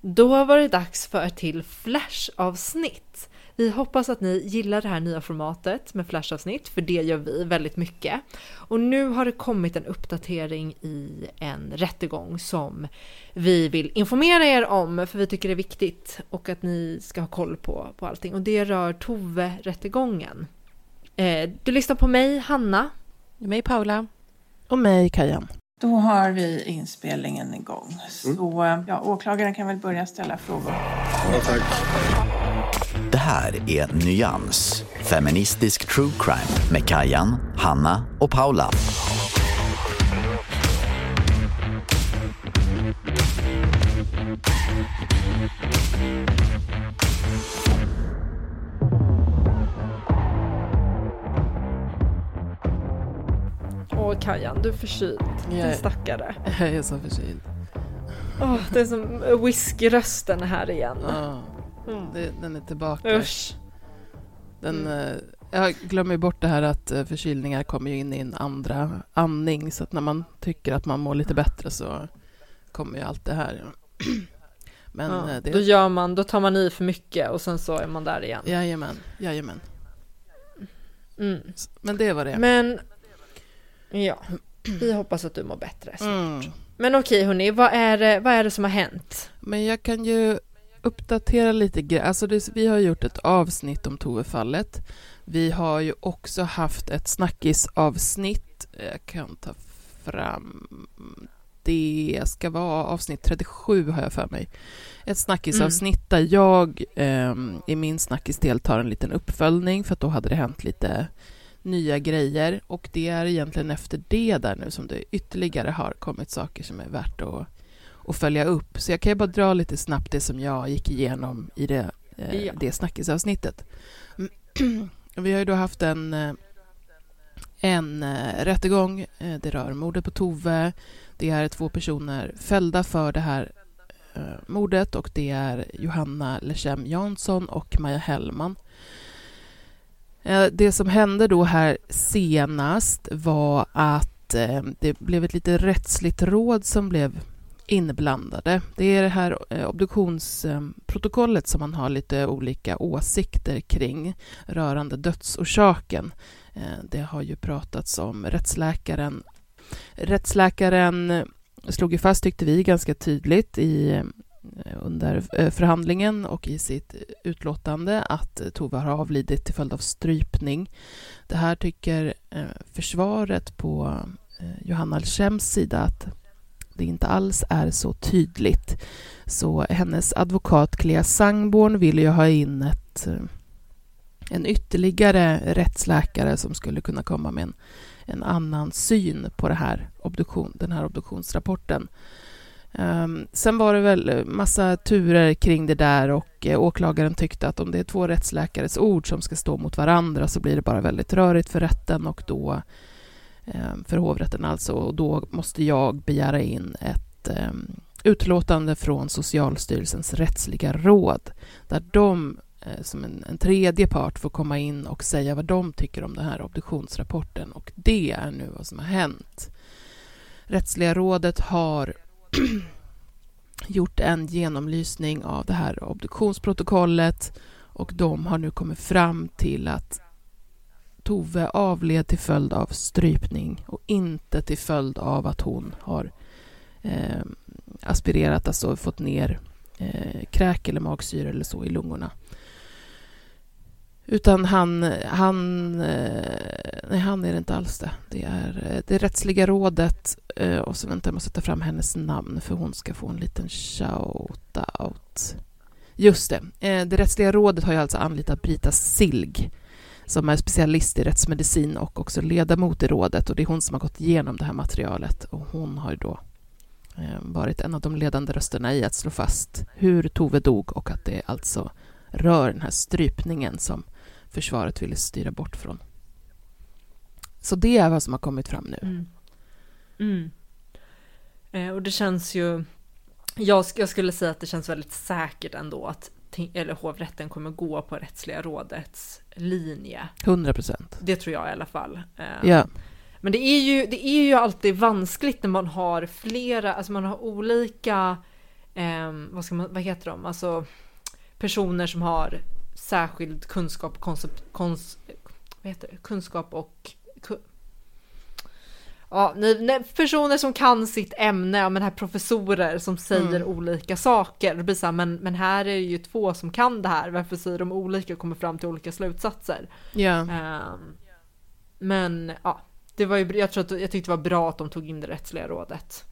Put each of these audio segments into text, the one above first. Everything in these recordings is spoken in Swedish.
Då var det dags för ett till Flash-avsnitt. Vi hoppas att ni gillar det här nya formatet med Flash-avsnitt, för det gör vi väldigt mycket. Och nu har det kommit en uppdatering i en rättegång som vi vill informera er om, för vi tycker det är viktigt och att ni ska ha koll på, på allting. Och det rör Tove-rättegången. Eh, du lyssnar på mig, Hanna. Mig, Paula. Och mig, Kajan. Då har vi inspelningen igång. Så ja, åklagaren kan väl börja ställa frågor. Ja, tack. Det här är Nyans, feministisk true crime med Kajan, Hanna och Paula. Kajan, du är förkyld. Jag Din är- stackare. Jag är så förkyld. Åh, det är som whiskyrösten här igen. Ja, Mm. det, den är tillbaka. Usch. Den, Mm. eh, jag glömmer bort det här att eh, förkylningar kommer in i en andra andning så att när man tycker att man mår lite bättre så kommer ju allt det här. Men ja, eh, det... Då gör man, då tar man i för mycket och sen så är man där igen. Jajamän, jajamän. Mm. Men det var det. Men ja, vi hoppas att du mår bättre. snart. Mm. Men okej hörni, vad är, det, vad är det som har hänt? Men jag kan ju uppdatera lite grejer. Alltså det, vi har gjort ett avsnitt om Tove-fallet. Vi har ju också haft ett snackisavsnitt. Jag kan ta fram det. ska vara avsnitt 37 har jag för mig. Ett snackisavsnitt där jag eh, i min snackisdel tar en liten uppföljning för att då hade det hänt lite nya grejer och det är egentligen efter det där nu som det ytterligare har kommit saker som är värt att och följa upp. Så jag kan ju bara dra lite snabbt det som jag gick igenom i det, eh, Ja. det snackisavsnittet. Vi har ju då haft en, eh, en eh, rättegång. Det rör mordet på Tove. Det är två personer fällda för det här mordet och det är Johanna Lechem Jansson och Maja Hellman. Eh, det som hände då här senast var att eh, det blev ett lite rättsligt råd som blev inblandade. Det är det här eh, obduktionsprotokollet som man har lite olika åsikter kring rörande dödsorsaken. Det har ju pratats om rättsläkaren. Rättsläkaren slog ju fast, tyckte vi, ganska tydligt i, Eh, under eh, förhandlingen och i sitt utlåtande att eh, Tove har avlidit till följd av strypning. Det här tycker försvaret på Johanna Alshems sida att det inte alls är så tydligt. Så hennes advokat Clea Sangborn ville ju ha in ett, en ytterligare rättsläkare som skulle kunna komma med en, en annan syn på det här obduktion, den här obduktionsrapporten. Um, sen var det väl eh, massa turer kring det där och eh, åklagaren tyckte att om det är två rättsläkares ord som ska stå mot varandra så blir det bara väldigt rörigt för rätten och då eh, för hovrätten alltså. Och då måste jag begära in ett eh, utlåtande från Socialstyrelsens rättsliga råd där de eh, som en, en, tredje part får komma in och säga vad de tycker om den här obduktionsrapporten. Och det är nu vad som har hänt. Rättsliga rådet har gjort en genomlysning av det här obduktionsprotokollet och de har nu kommit fram till att Tove avled till följd av strypning och inte till följd av att hon har eh, aspirerat, alltså fått ner eh, kräk eller magsyra eller så i lungorna. Utan han, han, eh, nej han är det inte alls det. Det är eh, det rättsliga rådet eh, och så väntar jag måste ta fram hennes namn för hon ska få en liten shout-out. Just det, det rättsliga rådet har ju alltså anlitat Brita Silg som är specialist i rättsmedicin och också ledamot i rådet och det är hon som har gått igenom det här materialet och hon har då varit en av de ledande rösterna i att slå fast hur Tove dog och att det alltså rör den här strypningen som försvaret ville styra bort från. Så det är vad som har kommit fram nu. Mm. Mm. Eh, och det känns ju, jag, jag, skulle säga att det känns väldigt säkert ändå att eller hovrätten kommer gå på rättsliga rådets linje. 100 procent. Det tror jag i alla fall. Eh, ja. Men det är, ju, det är ju alltid vanskligt när man har flera, alltså man har olika, eh, vad, ska man, vad heter de, alltså personer som har särskild kunskap, koncept, kons, vad heter det? kunskap och Ja, personer som kan sitt ämne, ja, men här professorer som säger mm. olika saker. Det blir så här, men, men här är det ju två som kan det här, varför säger de olika och kommer fram till olika slutsatser? Ja. Um, men ja, det var ju, jag tror att, jag tyckte det var bra att de tog in det rättsliga rådet.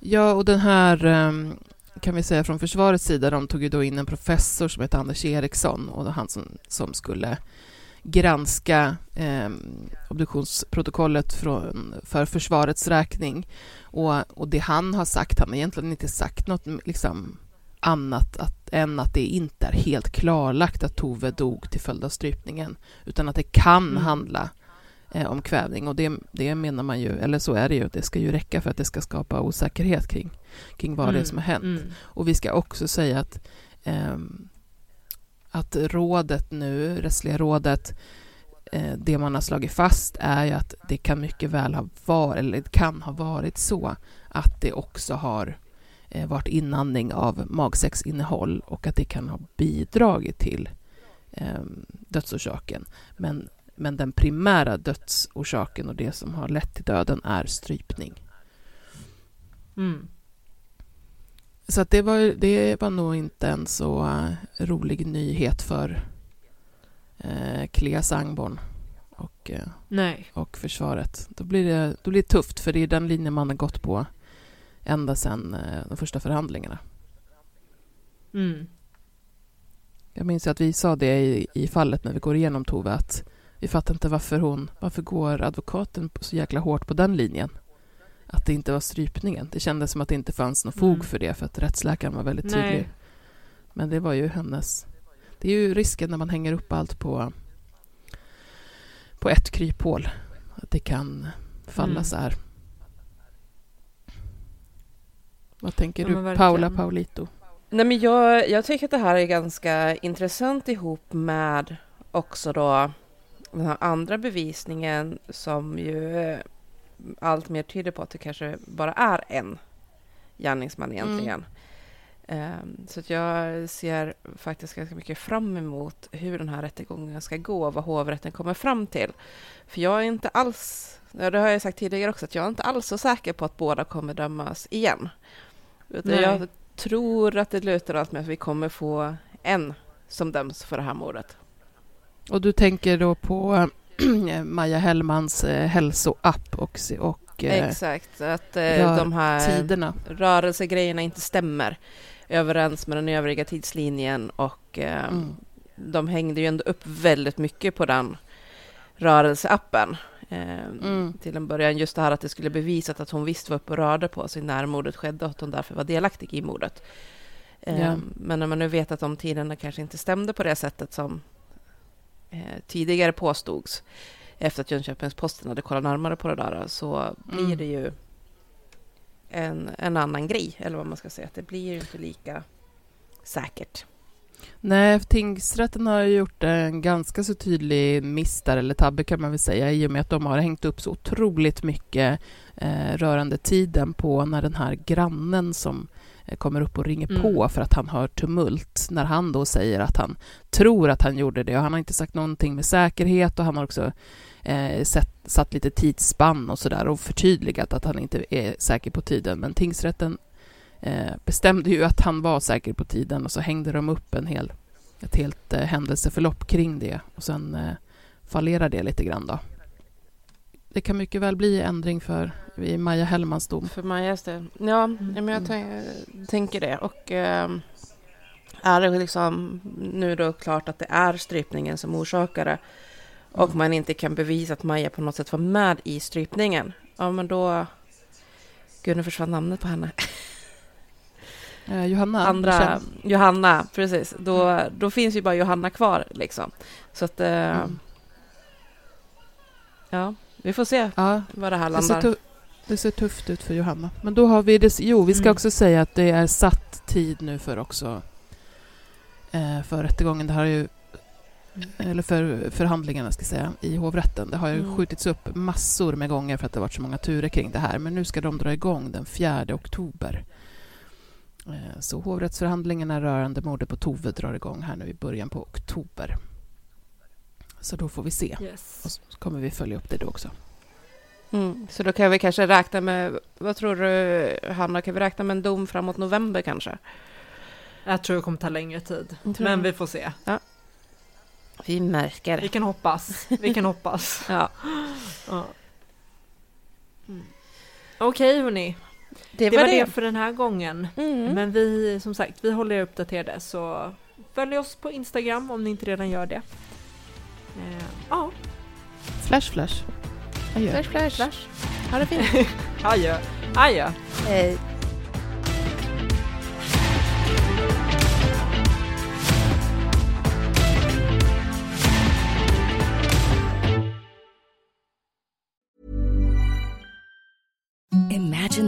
Ja, och den här um kan vi säga från försvarets sida, de tog ju då in en professor som heter Anders Eriksson och han som, som skulle granska eh, obduktionsprotokollet från, för försvarets räkning. Och, och det han har sagt, han har egentligen inte sagt något liksom, annat att, än att det inte är helt klarlagt att Tove dog till följd av strypningen, utan att det kan mm. handla eh, om kvävning. Och det, det menar man ju, eller så är det ju, det ska ju räcka för att det ska skapa osäkerhet kring, kring vad mm. det är mm, som har hänt. Mm. Och vi ska också säga att, eh, att rådet nu, rättsliga rådet, eh, det man har slagit fast är ju att det kan mycket väl ha varit, eller det kan ha varit så att det också har eh, varit inandning av magsäcksinnehåll och att det kan ha bidragit till eh, dödsorsaken. Men men den primära dödsorsaken och det som har lett till döden är strypning. Mm. Så det, var, det var nog inte en så uh, rolig nyhet för uh, Clea Sangborn och, Nej. och försvaret. Då blir, det, då blir det tufft, för det är den linjen man har gått på ända sedan uh, de första förhandlingarna. Mm. Jag minns att vi sa det i, i fallet när vi går igenom Tove, att vi fattar inte varför hon, varför går advokaten så jäkla hårt på den linjen? Att det inte var strypningen. Det kändes som att det inte fanns något fog mm. för det, för att rättsläkaren var väldigt tydlig. Nej. Men det var ju hennes... Det är ju risken när man hänger upp allt på, på ett kryphål, att det kan falla mm. så här. Vad tänker ja, du, Paula Paulito? Nej, men jag, jag tycker att det här är ganska intressant ihop med också då den här andra bevisningen som ju eh, allt mer tyder på att det kanske bara är en gärningsman mm. egentligen. Mm. Så att jag ser faktiskt ganska mycket fram emot hur den här rättegången ska gå och vad hovrätten kommer fram till. För jag är inte alls, det har jag sagt tidigare också, att jag är inte alls så säker på att båda kommer dömas igen. Utan jag tror att det lutar allt med att vi kommer få en som döms för det här mordet. Och du tänker då på Maja Hellmans eh, hälsoapp och, och eh, Exakt, att eh, de här tiderna. rörelsegrejerna inte stämmer överens med den övriga tidslinjen och eh, mm. de hängde ju ändå upp väldigt mycket på den rörelseappen. Eh, mm. Till en början just det här att det skulle bevisat att hon visst var uppe och rörde på sig när mordet skedde och att hon därför var delaktig i mordet. Eh, ja. Men när man nu vet att de tiderna kanske inte stämde på det sättet som eh, tidigare påstods, efter att Jönköpings-Posten hade kollat närmare på det där så blir Mm. det ju en, en annan grej, eller vad man ska säga. Det blir ju inte lika säkert. Nej, tingsrätten har gjort en ganska så tydlig miss där, eller tabbe kan man väl säga, i och med att de har hängt upp så otroligt mycket eh, rörande tiden på när den här grannen som eh, kommer upp och ringer Mm. på för att han hör tumult, när han då säger att han tror att han gjorde det och han har inte sagt någonting med säkerhet och han har också eh, sett, satt lite tidsspann och sådär och förtydligat att han inte är säker på tiden. Men tingsrätten bestämde ju att han var säker på tiden och så hängde de upp en hel, ett helt eh, händelseförlopp kring det och sen eh, fallerar det lite grann då. Det kan mycket väl bli ändring för i Maja Hellmans dom. För Majas del. Ja, men jag tän- tänker det. Och ehm, är det liksom nu då klart att det är strypningen som orsakar det och man inte kan bevisa att Maja på något sätt var med i strypningen, ja men då... Gud, nu försvann namnet på henne. Eh, Johanna? Andra, Johanna, precis. Då, då finns ju bara Johanna kvar liksom. Så att... Eh, Mm. Ja, vi får se Ja, var det här det ser, landar. det ser tufft ut för Johanna. Men då har vi det. Jo, vi ska Mm. också säga att det är satt tid nu för också eh, för rättegången. Det har ju eller för förhandlingarna ska jag säga, i hovrätten. Det har ju Mm. skjutits upp massor med gånger för att det har varit så många turer kring det här. Men nu ska de dra igång den 4 oktober. Eh, Så hovrättsförhandlingarna rörande mordet på Tove drar igång här nu i början på oktober. Så då får vi se. Och Yes. så kommer vi följa upp det då också. Mm, så då kan vi kanske räkna med, vad tror du Hanna, kan vi räkna med en dom framåt november kanske? Jag tror det kommer ta längre tid. Men vi får se. Vi märker. Vi kan hoppas. Vi kan hoppas. Ja, Ja. Mm. Okej hörni, det, det var var det. det för den här gången. Mm. Men vi, som sagt, vi håller er uppdaterade så följ oss på Instagram om ni inte redan gör det. Eh, Ja, Flash, flash. Adjö. Flash, flash. flash. Ha det fint. adjö. Adjö. Hej.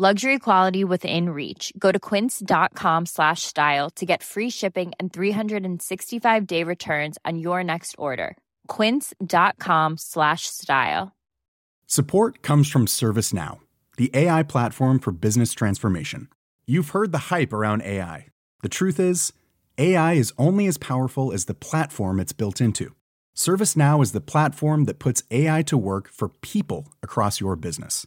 Luxury quality within reach. Go to quince.com slash style to get free shipping and 365 day returns on your next order. Quince.com slash style. Support comes from ServiceNow, the AI platform for business transformation. You've heard the hype around AI. The truth is, AI is only as powerful as the platform it's built into. ServiceNow is the platform that puts AI to work for people across your business,